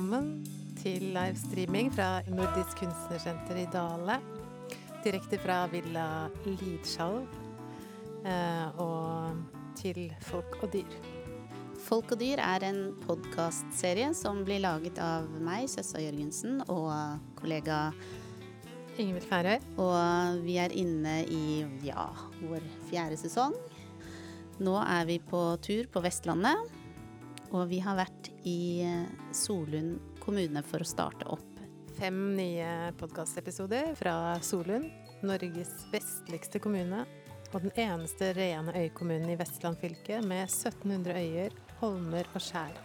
velkommen til livestreaming fra Nordisk Kunstnersenter i Dale. Direkte fra Villa Lidskjalv eh, og til Folk og dyr. Folk og dyr er en podkastserie som blir laget av meg, Søssa Jørgensen, og kollega Ingvild Færøy. Og vi er inne i ja, vår fjerde sesong. Nå er vi på tur på Vestlandet, og vi har vært i Solund kommune for å starte opp. Fem nye podkastepisoder fra Solund, Norges vestligste kommune. Og den eneste rene øykommunen i Vestland fylke med 1700 øyer, holmer og skjær.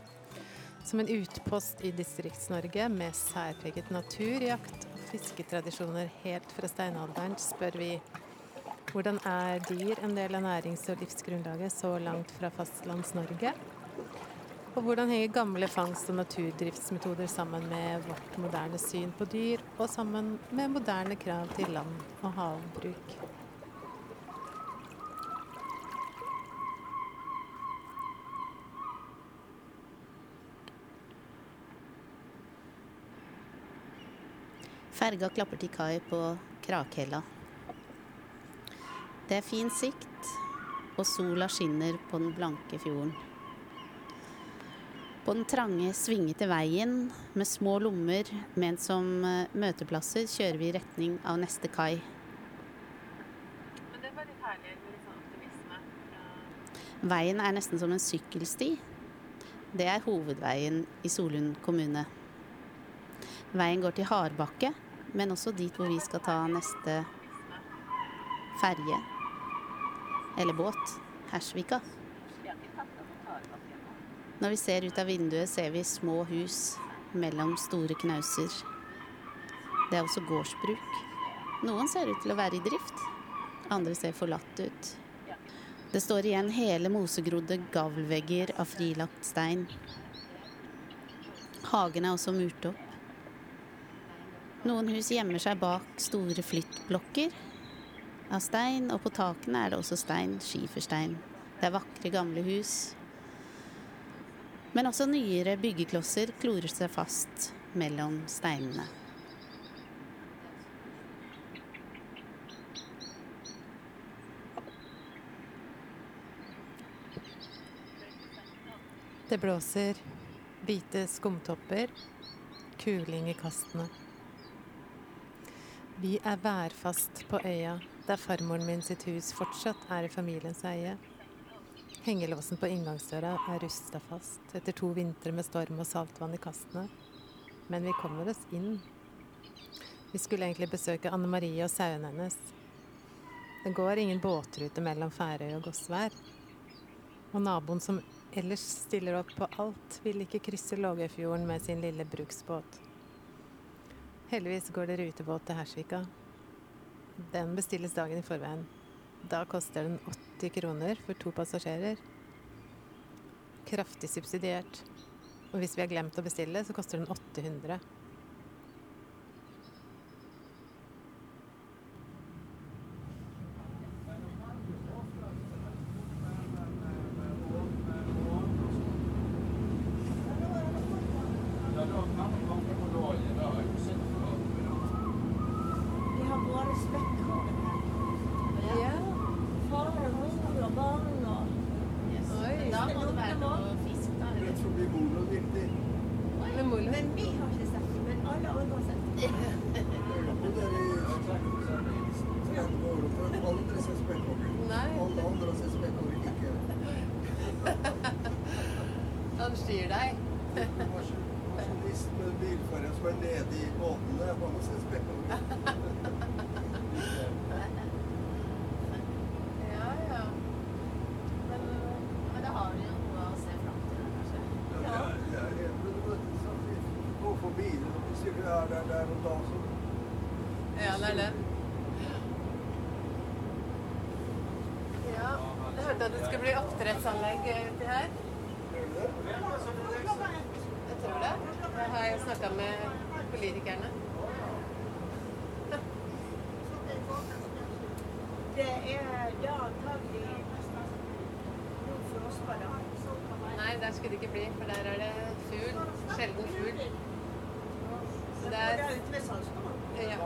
Som en utpost i Distrikts-Norge med særpreget natur, jakt og fisketradisjoner helt fra steinalderen, spør vi hvordan er dyr en del av nærings- og livsgrunnlaget så langt fra Fastlands-Norge? Og hvordan henger gamle fangst- og naturdriftsmetoder sammen med vårt moderne syn på dyr, og sammen med moderne krav til land- og havbruk? Ferga klapper til kai på Krakhella. Det er fin sikt, og sola skinner på den blanke fjorden. På den trange, svingete veien med små lommer ment som møteplasser, kjører vi i retning av neste kai. Men det var litt herlig med litt sånn optimisme. Veien er nesten som en sykkelsti. Det er hovedveien i Solund kommune. Veien går til Hardbakke, men også dit hvor vi skal ta neste ferje. Eller båt. Hersvika. Når vi ser ut av vinduet, ser vi små hus mellom store knauser. Det er også gårdsbruk. Noen ser ut til å være i drift. Andre ser forlatt ut. Det står igjen hele mosegrodde gavlvegger av frilagt stein. Hagen er også murt opp. Noen hus gjemmer seg bak store flyttblokker av stein, og på takene er det også stein, skiferstein. Det er vakre, gamle hus. Men også nyere byggeklosser klorer seg fast mellom steinene. Det blåser hvite skumtopper, kuling i kastene. Vi er værfast på øya, der farmoren min sitt hus fortsatt er i familiens eie. Hengelåsen på inngangsdøra er rusta fast etter to vintre med storm og saltvann i kastene. Men vi kommer oss inn. Vi skulle egentlig besøke Anne Marie og sauene hennes. Det går ingen båtrute mellom Færøy og Gåsvær. Og naboen som ellers stiller opp på alt, vil ikke krysse Lågøyfjorden med sin lille bruksbåt. Heldigvis går det rutebåt til Hersvika. Den bestilles dagen i forveien. Da koster den 80 kroner for to passasjerer. Kraftig subsidiert. Og hvis vi har glemt å bestille, så koster den 800. De har bare spekkhogger. Ja. Far og mor og barn og Da må det være noe fisk, da. Rett forbi bordet og viktig. Men Molle, Men vi har ikke sett det, men alle andre har sett det. Og der i Strand går det for andre ser spekkhogger. Nei. Alle andre ser spekkhogger ikke. han styr deg. Det var så- det var så trist med bilføreren som er nede i båten. Det er bare å se spekkhogger. Ja, ja. Men, Men da har vi jo noe å se fram til, kanskje. Ja, det er- det er helt- men det var sånn at vi går forbi det, og hvis vi er der, der og da, så ja, det er det. Ja, jeg hørte at det skulle bli oppdrettsanlegg uti her. Jeg tror det. Jeg har snakka med politikerne. Det er da antagelig for Nei, der skulle det ikke bli, for der er det fugl. Sjelden fugl. Så det er ute ved Saltstraumen. ja.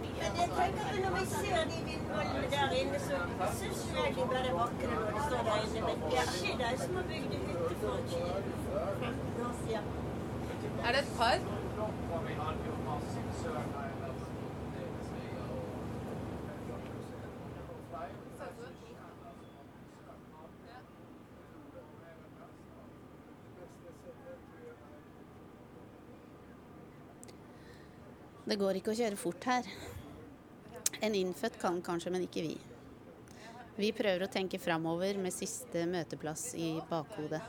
Men jeg tenker at når vi ser de vindmøllene der inne, så syns jeg de bare er vakre når de står der inne. Men er ikke de som har bygd hytte for 20-15 år siden. Er det et par? Det går ikke å kjøre fort her. En innfødt kan kanskje, men ikke vi. Vi prøver å tenke framover med siste møteplass i bakhodet.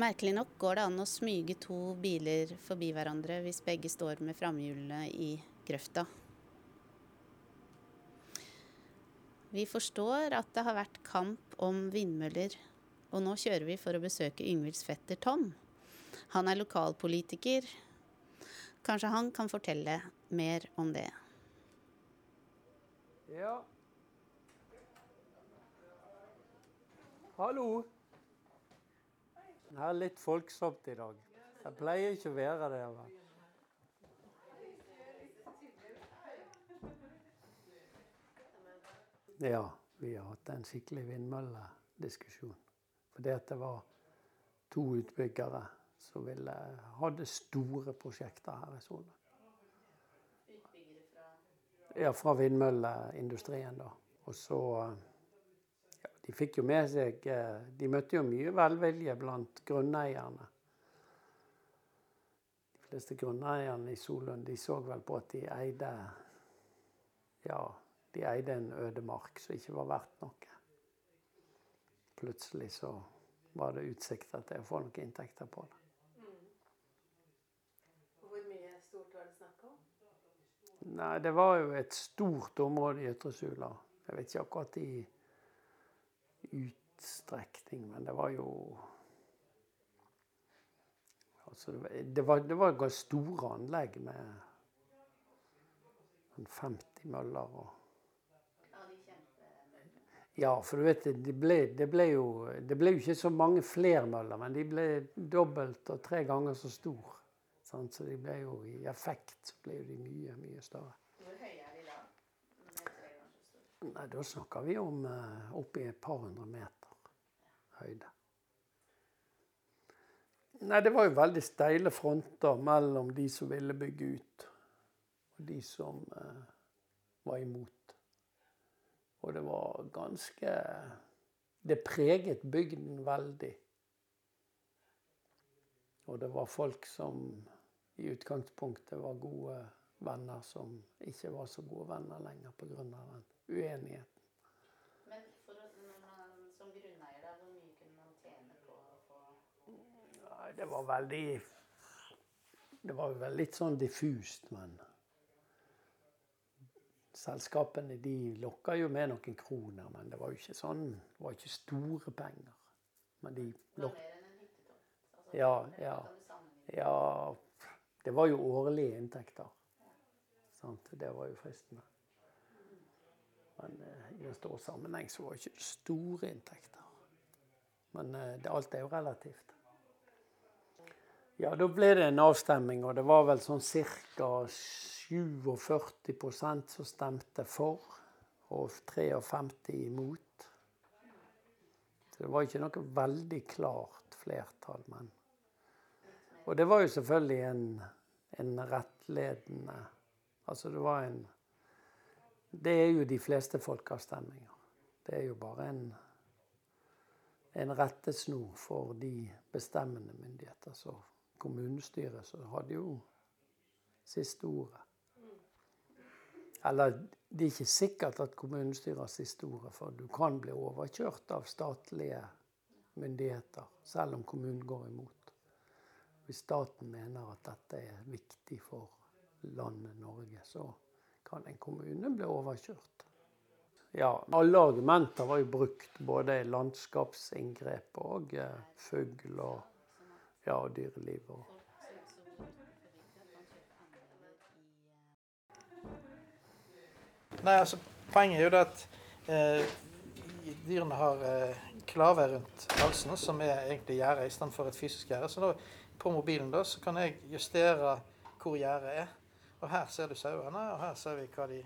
Merkelig nok går det an å smyge to biler forbi hverandre hvis begge står med framhjulene i grøfta. Vi forstår at det har vært kamp om vindmøller, og nå kjører vi for å besøke Yngvilds fetter Tom. Han er lokalpolitiker, Kanskje han kan fortelle mer om det. Ja. Hallo. Det er litt folksomt i dag. Jeg pleier ikke å være det. Men. Ja, vi har hatt en skikkelig vindmøllediskusjon. Fordi at det var to utbyggere som ville, hadde store prosjekter her i Solund. Ja, fra vindmølleindustrien, da. Og så ja, De fikk jo med seg eh, De møtte jo mye velvilje blant grunneierne. De fleste grunneierne i Solund de så vel på at de eide Ja, de eide en ødemark som ikke var verdt noe. Plutselig så var det utsikter til å få noen inntekter på det. Hvor mye stort var det snakk om? Nei, det var jo et stort område i Ytre Sula. Jeg vet ikke akkurat i utstrekning, men det var jo Altså, det var, det var, store anlegg med sånn 50 møller og Ja, for du vet, det ble, det ble jo Det ble jo ikke så mange flere møller, men de ble dobbelt og tre ganger så store. Så de ble jo i effekt så ble de mye, mye større. Hvor høye er de da? Nei, da snakker vi om uh, oppi et par hundre meter høyde. Nei, det var jo veldig steile fronter mellom de som ville bygge ut, og de som uh, var imot. Og det var ganske Det preget bygden veldig. Og det var folk som i utgangspunktet var gode venner, som ikke var så gode venner lenger pga. den uenigheten. Men for, man, som grunneier, da, hvor mye kunne man tjene på å få Nei, det var veldig Det var vel litt sånn diffust, men Selskapene de lokka jo med noen kroner, men det var jo ikke sånn Det var ikke store penger. Men de lokka? Altså, Ja, ja. Ja, det var jo årlige inntekter. Sant? Det var jo fristende. Men eh, i en stor sammenheng så var det ikke store inntekter. Men eh, det, alt er jo relativt. Ja, da ble det en avstemming, og det var vel sånn ca. 47% som stemte for, og 53 imot. Så det var ikke noe veldig klart flertall, men og det var jo selvfølgelig en, en rettledende Altså det var en Det er jo de fleste folkeavstemninger. Det er jo bare en, en rettesnor for de bestemmende myndigheter. Så kommunestyret så hadde jo siste ordet. Eller det er ikke sikkert at kommunestyret har siste ordet, for du kan bli overkjørt av statlige myndigheter, selv om kommunen går imot. Hvis staten mener at dette er viktig for landet Norge, så kan en kommune bli overkjørt. Ja, alle argumenter var jo brukt, både landskapsinngrep og eh, fugl og ja, dyreliv. og Nei, altså, poenget er jo det at eh, dyrene har eh, klave rundt halsen, som er egentlig gjerdet istedenfor et fysisk gjerde. Så da, på mobilen da, så kan jeg justere hvor gjerdet er. Og her ser du sauene, og her ser vi hva de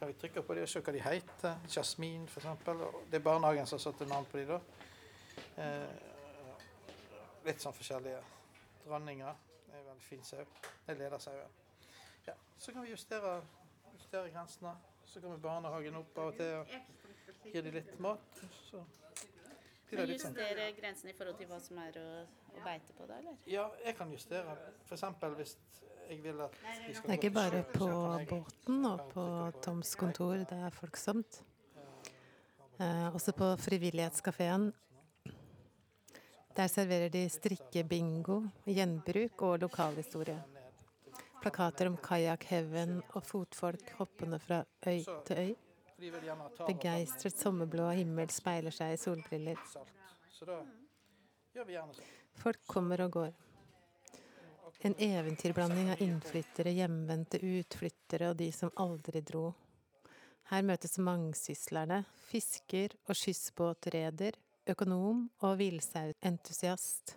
kan vi trykke på de og se hva de heter. Jasmin, f.eks. Det er barnehagen som har satt navn på de da. Eh, litt sånn forskjellige. Dronninga er veldig fin sau. Det er ledersauen. Ja, så kan vi justere, justere grensene. Så kommer barnehagen opp av og til og gir de litt mat. Så Men litt sånn. justere grensen i forhold til hva som er å, å beite på, da, eller? Ja, jeg kan justere. F.eks. hvis jeg vil at de skal Det er ikke bare på kan båten og på Toms kontor det er folksomt. Eh, også på Frivillighetskafeen. Der serverer de strikkebingo, gjenbruk og lokalhistorie. Plakater om kajakk-heaven og fotfolk hoppende fra øy til øy. Begeistret sommerblå himmel speiler seg i solbriller. sånn. Folk kommer og går. En eventyrblanding av innflyttere, hjemvendte utflyttere og de som aldri dro. Her møtes mangsyslerne, fisker og skyssbåtreder, økonom og villsauentusiast.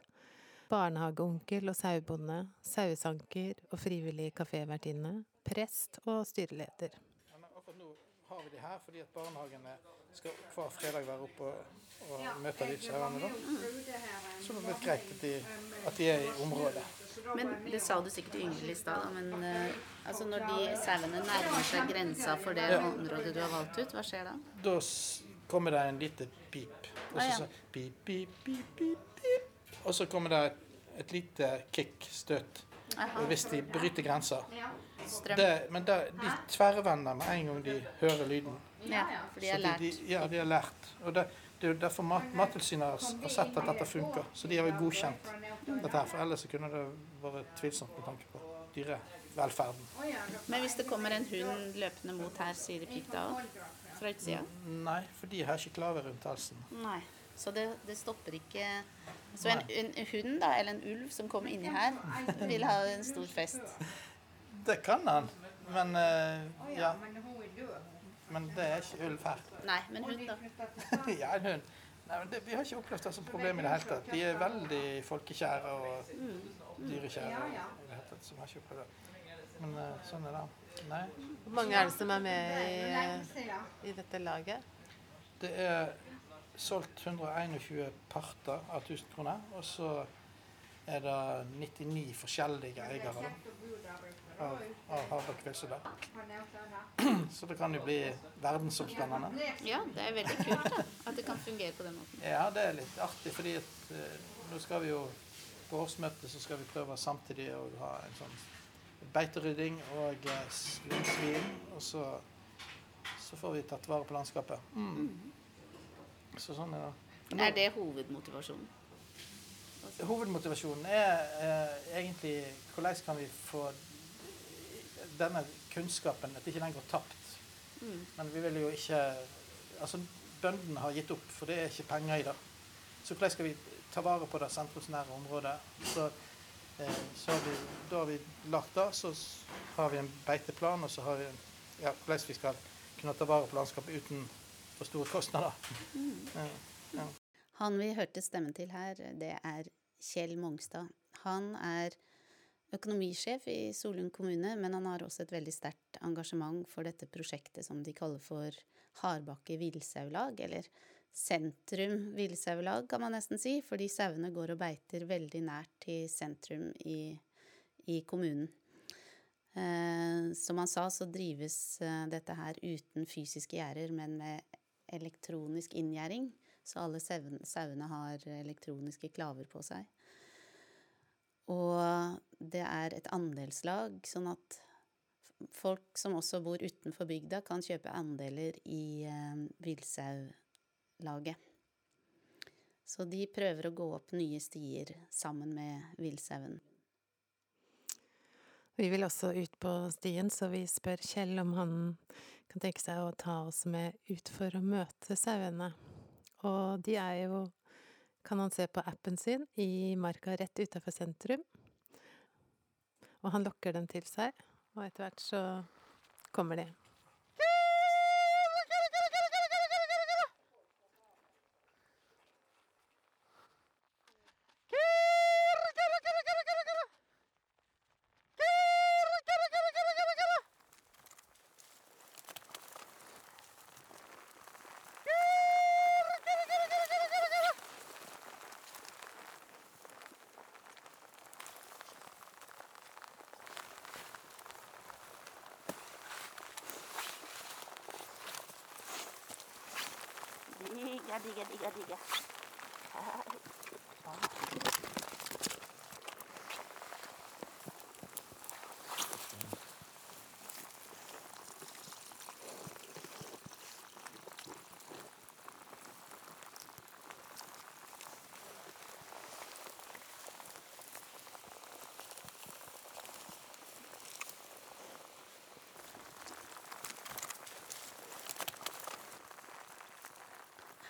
Barnehageonkel og sauebonde, sauesanker og frivillig kafévertinne, prest og styreleder. Har vi de her fordi at barnehagene skal hver fredag være oppe og, og møte de herrene. da. Så det er litt greit at de, at de er i området. Men det sa du sikkert til Yngvild i stad, men eh, altså når de sauene nærmer seg grensa for det området du har valgt ut, hva skjer da? Da kommer det en lite pip. Og Ah, så ja. så pip, pip, pip, pip, pip. Og så kommer det et, et lite kick, støt, Aha, hvis de bryter grensa. Strøm. Det, men det, de tverrvender med en gang de hører lyden. Ja, for de har lært. De, ja, de har lært. Og det, det er jo derfor Mat- Mattilsynet har, har sett at dette funker. Så de har jo godkjent dette her. For ellers kunne det vært tvilsomt med tanke på dyrevelferden. Men hvis det kommer en hund løpende mot her, sier det pip da òg? Fra utsida? Nei, for de har ikke klave rundt halsen. Nei. Så det, det stopper ikke Så en, en hund da, eller en ulv som kommer inni her, vil ha en stor fest? Det kan han, men uh, ja. Men det er ikke ulv her. Nei, men hund, da? ja, en hund. Nei, men det, vi har ikke opplevd det som problem i det hele tatt. De er veldig folkekjære og dyrekjære. i det hele tatt, så vi har ikke opplevd det. Men uh, sånn er det. Nei. Hvor mange er det som er med i, i dette laget? Det er solgt 121 parter av 1000 kroner, og så er det 99 forskjellige eiere av, av Havbakk Villsedag. Så det kan jo bli verdensomspennende. Ja, det er veldig kult da, at det kan fungere på den måten. Ja, det er litt artig, fordi at uh, nå skal vi jo på årsmøtet så skal vi prøve samtidig å ha en sånn beiterydding og uh, svin, og så, så får vi tatt vare på landskapet. Mm. Så sånn er det. Nå- Er det hovedmotivasjonen? Hovedmotivasjonen er eh, egentlig hvordan kan vi få denne kunnskapen, at ikke den går tapt. Men vi vil jo ikke Altså, bøndene har gitt opp, for det er ikke penger i det. Så hvordan skal vi ta vare på det sentrumsnære området? Så, eh, så har vi, da har vi lagt det, så har vi en beiteplan, og så har vi ja, hvordan vi skal kunne ta vare på landskapet uten for store kostnader. Ja. Han vi hørte stemmen til her, det er Kjell Mongstad. Han er økonomisjef i Solund kommune, men han har også et veldig sterkt engasjement for dette prosjektet som de kaller for Hardbakke villsaulag, eller Sentrum villsaulag, kan man nesten si, fordi sauene går og beiter veldig nært til sentrum i, i kommunen. Eh, som han sa, så drives eh, dette her uten fysiske gjerder, men med elektronisk inngjerding. Så alle sauene har elektroniske klaver på seg. Og det er et andelslag, sånn at folk som også bor utenfor bygda, kan kjøpe andeler i eh, villsaulaget. Så de prøver å gå opp nye stier sammen med villsauen. Vi vil også ut på stien, så vi spør Kjell om han kan tenke seg å ta oss med ut for å møte sauene. Og de er jo, kan han se på appen sin, i marka rett utafor sentrum. Og han lokker dem til seg, og etter hvert så kommer de.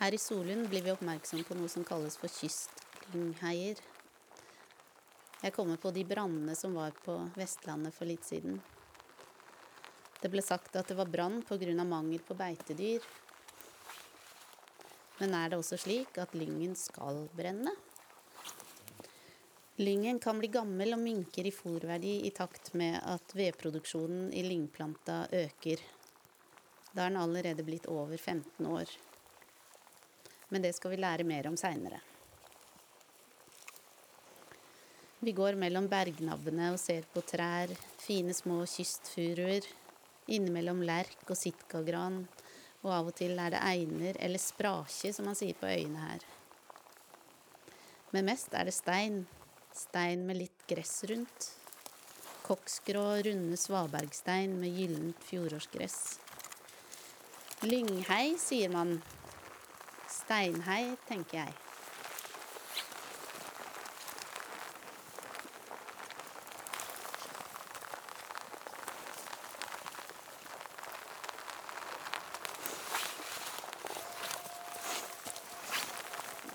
Her i Solund blir vi oppmerksom på noe som kalles for kystlyngheier. Jeg kommer på de brannene som var på Vestlandet for litt siden. Det ble sagt at det var brann pga. mangel på beitedyr. Men er det også slik at lyngen skal brenne? Lyngen kan bli gammel og minker i fòrverdi i takt med at vedproduksjonen i lyngplanta øker. Da er den allerede blitt over 15 år. Men det skal vi lære mer om seinere. Vi går mellom bergnabbene og ser på trær, fine små kystfuruer. Innimellom lerk og sitkagran, og av og til er det einer, eller sprakje som man sier på øyene her. Men mest er det stein. Stein med litt gress rundt. Koksgrå, runde svabergstein med gyllent fjorårsgress. Lynghei, sier man. Steinhei, tenker jeg.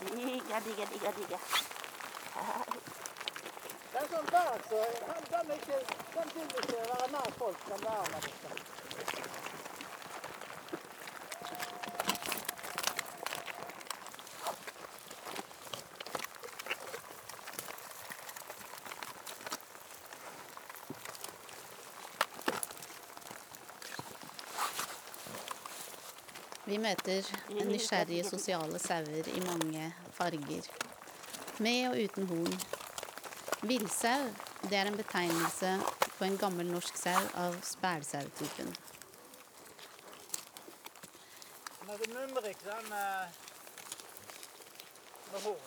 Digga, digga, digga, digga. Det er sånn berg, så den, den, er ikke, den vil ikke være nær folk, den der der borte. Vi møter nysgjerrige sosiale sauer i mange farger. Med og uten horn. Villsau det er en betegnelse på en gammel norsk sau av spælsautypen. Er den med horn.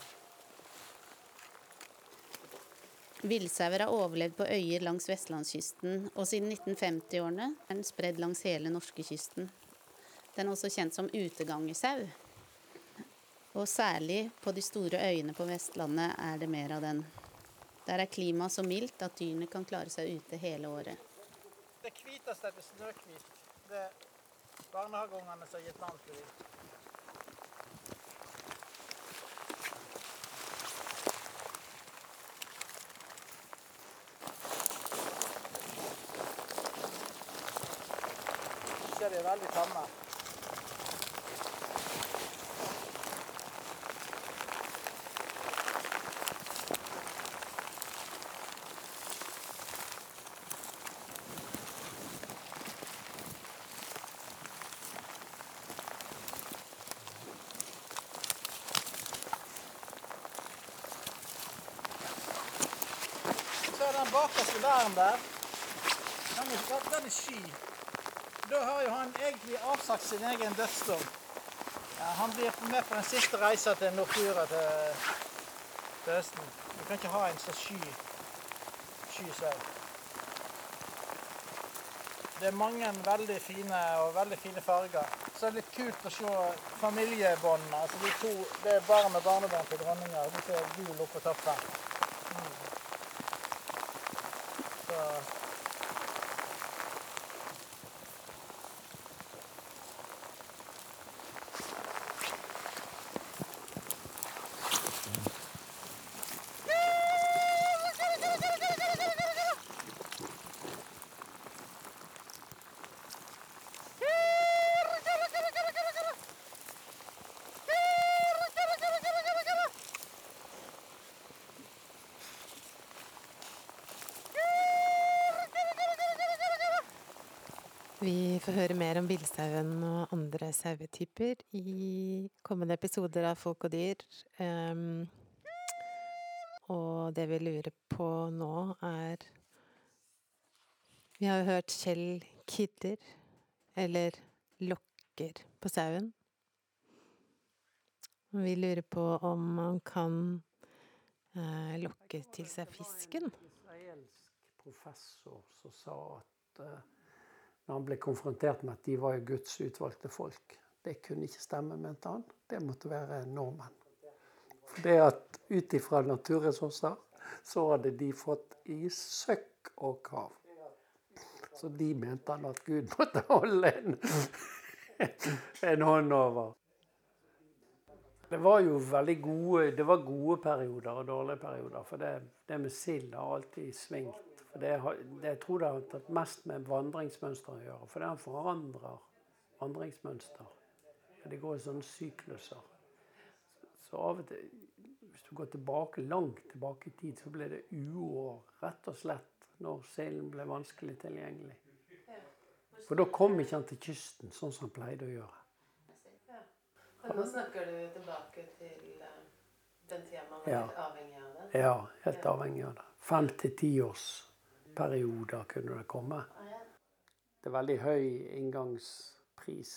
Villsauer har overlevd på øyer langs vestlandskysten, og siden 1950-årene er den spredd langs hele norskekysten. Den er også kjent som utegangersau. Og særlig på de store øyene på Vestlandet er det mer av den. Der er klimaet så mildt at dyrene kan klare seg ute hele året. Det hviteste heter snøhvit. Det er barnehageungene som har gitt navn til dem. ser er de veldig tamme. Bakerste bæren der. Den er, den er sky. Da har jo han egentlig avsagt sin egen dødsdom. Ja, han blir med på den siste reisa til Nordfjorda til, til Østen. Du kan ikke ha en så sky, sky sau. Det er mange veldig fine og veldig fine farger. Så er litt kult å se familiebåndene. Altså de to, det er bare med barnebarn til dronninga. Du ser gul oppå toppen. Mm. Så Vi får høre mer om villsauen og andre sauetyper i kommende episoder av Folk og dyr. Um, og det vi lurer på nå, er Vi har jo hørt Kjell Kidder, eller lokker, på sauen. Vi lurer på om man kan eh, lokke til seg fisken. En israelsk professor som sa at eh, når han ble konfrontert med at de var jo Guds utvalgte folk Det kunne ikke stemme, mente han. Det måtte være nordmenn. For det at ut ifra naturressurser så hadde de fått i søkk og krav. Så de mente han at Gud måtte holde en, en hånd over. Det var jo veldig gode, det var gode perioder og dårlige perioder. For det, det med sild har alltid svingt. For det, det, jeg tror det har tatt mest med vandringsmønster å gjøre. For det forandrer vandringsmønster. Det går i sånne sykluser. Så av og til, hvis du går tilbake, langt tilbake i tid, så ble det uår, rett og slett, når seilen ble vanskelig tilgjengelig. For da kom ikke han til kysten, sånn som han pleide å gjøre. Og nå snakker du tilbake til eh, den tida man var Ja. helt avhengig av det. Ja, helt avhengig av det. Fem til ti års perioder kunne det komme. Det er veldig høy inngangspris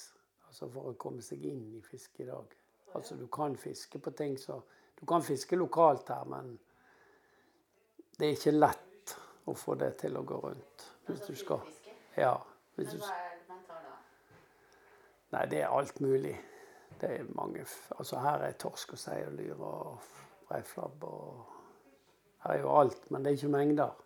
altså for å komme seg inn i fiske i dag. Altså du kan fiske på ting så Du kan fiske lokalt her, men det er ikke lett å få det til å gå rundt. Hvis du skal Ja. Hvis du, da? nei, det er alt mulig. Det er mange Altså her er torsk og sei og lyr og breiflabb og Her er jo alt, men det er ikke mengder.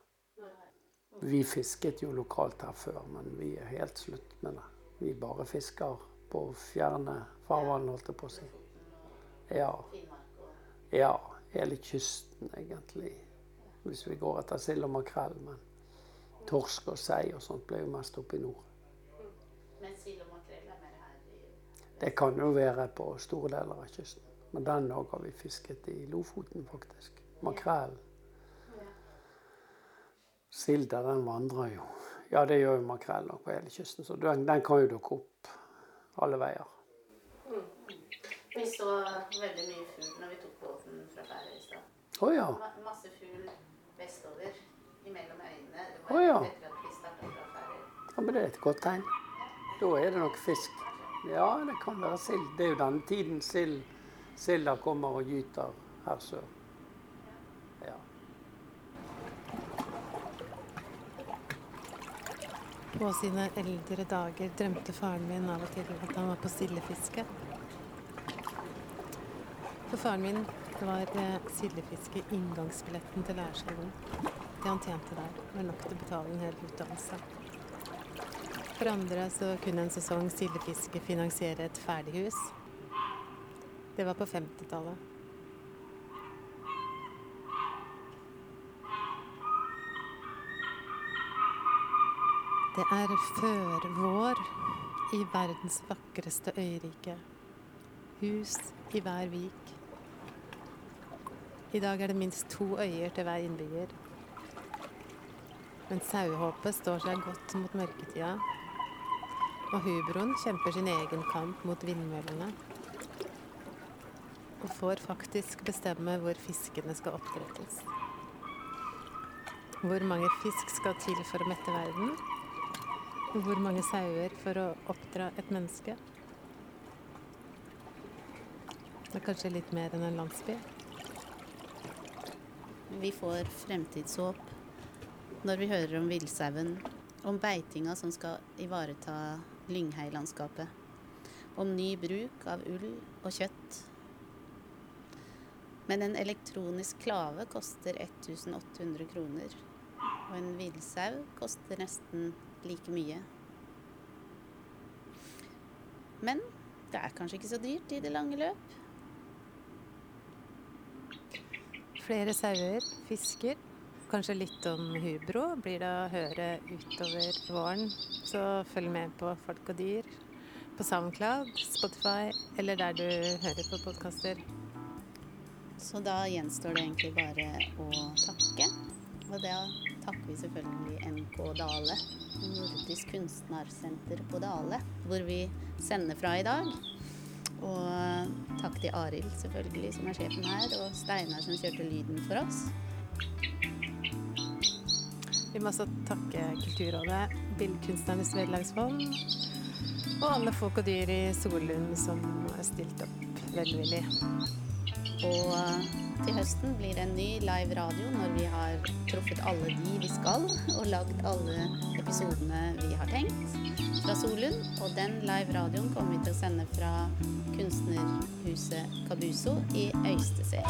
Vi fisket jo lokalt her før, men vi er helt slutt med det. Vi bare fisker på fjerne farvann, holdt jeg på å si. Ja. Ja, hele kysten egentlig. Hvis vi går etter sild og makrell. Men torsk og sei og sånt ble jo mest oppe i nord. Men sild og makrell er mer her i Det kan jo være på store deler av kysten. Men den òg har vi fisket i Lofoten, faktisk. Makrell. Silda, den vandrer jo. Ja, det gjør jo makrell på hele kysten, så den, den kan jo dukke opp alle veier. Vi så veldig mye fugl når vi tok båten fra Færøy i stad. Oh, ja. Ma- Masse fugl vestover imellom øyene. Det oh, ja. etter at vi startet fra Færøy. ja. Men det er et godt tegn. Da er det nok fisk. Ja, det kan være sild. Det er jo denne tiden sild silda kommer og gyter her sør. På sine eldre dager drømte faren min av og til at han var på sildefiske. For faren min var eh, sildefiske inngangsbilletten til lærerskolen. Det han tjente der, var nok til å betale en hel utdannelse. For andre så kunne en sesong sildefiske finansiere et ferdighus. Det var på 50-tallet. Det er førvår i verdens vakreste øyrike. Hus i hver vik. I dag er det minst to øyer til hver innbygger. Men sauehåpet står seg godt mot mørketida. Og hubroen kjemper sin egen kamp mot vindmøllene. Og får faktisk bestemme hvor fiskene skal oppdrettes. Hvor mange fisk skal til for å mette verden? Hvor mange sauer for å oppdra et menneske? Det er kanskje litt mer enn en landsby. Vi får fremtidshåp når vi hører om villsauen, om beitinga som skal ivareta lyngheilandskapet, om ny bruk av ull og kjøtt. Men en elektronisk klave koster 1800 kroner, og en villsau koster nesten like mye. Men det er kanskje ikke så dyrt i det lange løp. Flere sauer, fisker. Kanskje litt om hubro blir det å høre utover våren. Så følg med på Folk og dyr på Soundcloud, Spotify eller der du hører på podkaster. Så da gjenstår det egentlig bare å takke. Og da takker vi selvfølgelig NK Dale, Nordisk kunstnersenter på Dale, hvor vi sender fra i dag. Og takk til Arild, selvfølgelig, som er sjefen her, og Steinar, som kjørte lyden for oss. Vi må også takke Kulturrådet, Billedkunstnernes Vederlagsfond og alle folk og dyr i Solund som har stilt opp. velvillig. Og til høsten blir det en ny live radio når vi har truffet alle de vi skal, og lagd alle episodene vi har tenkt fra Solund. Og den live radioen kommer vi til å sende fra kunstnerhuset Kabuso i Øystese.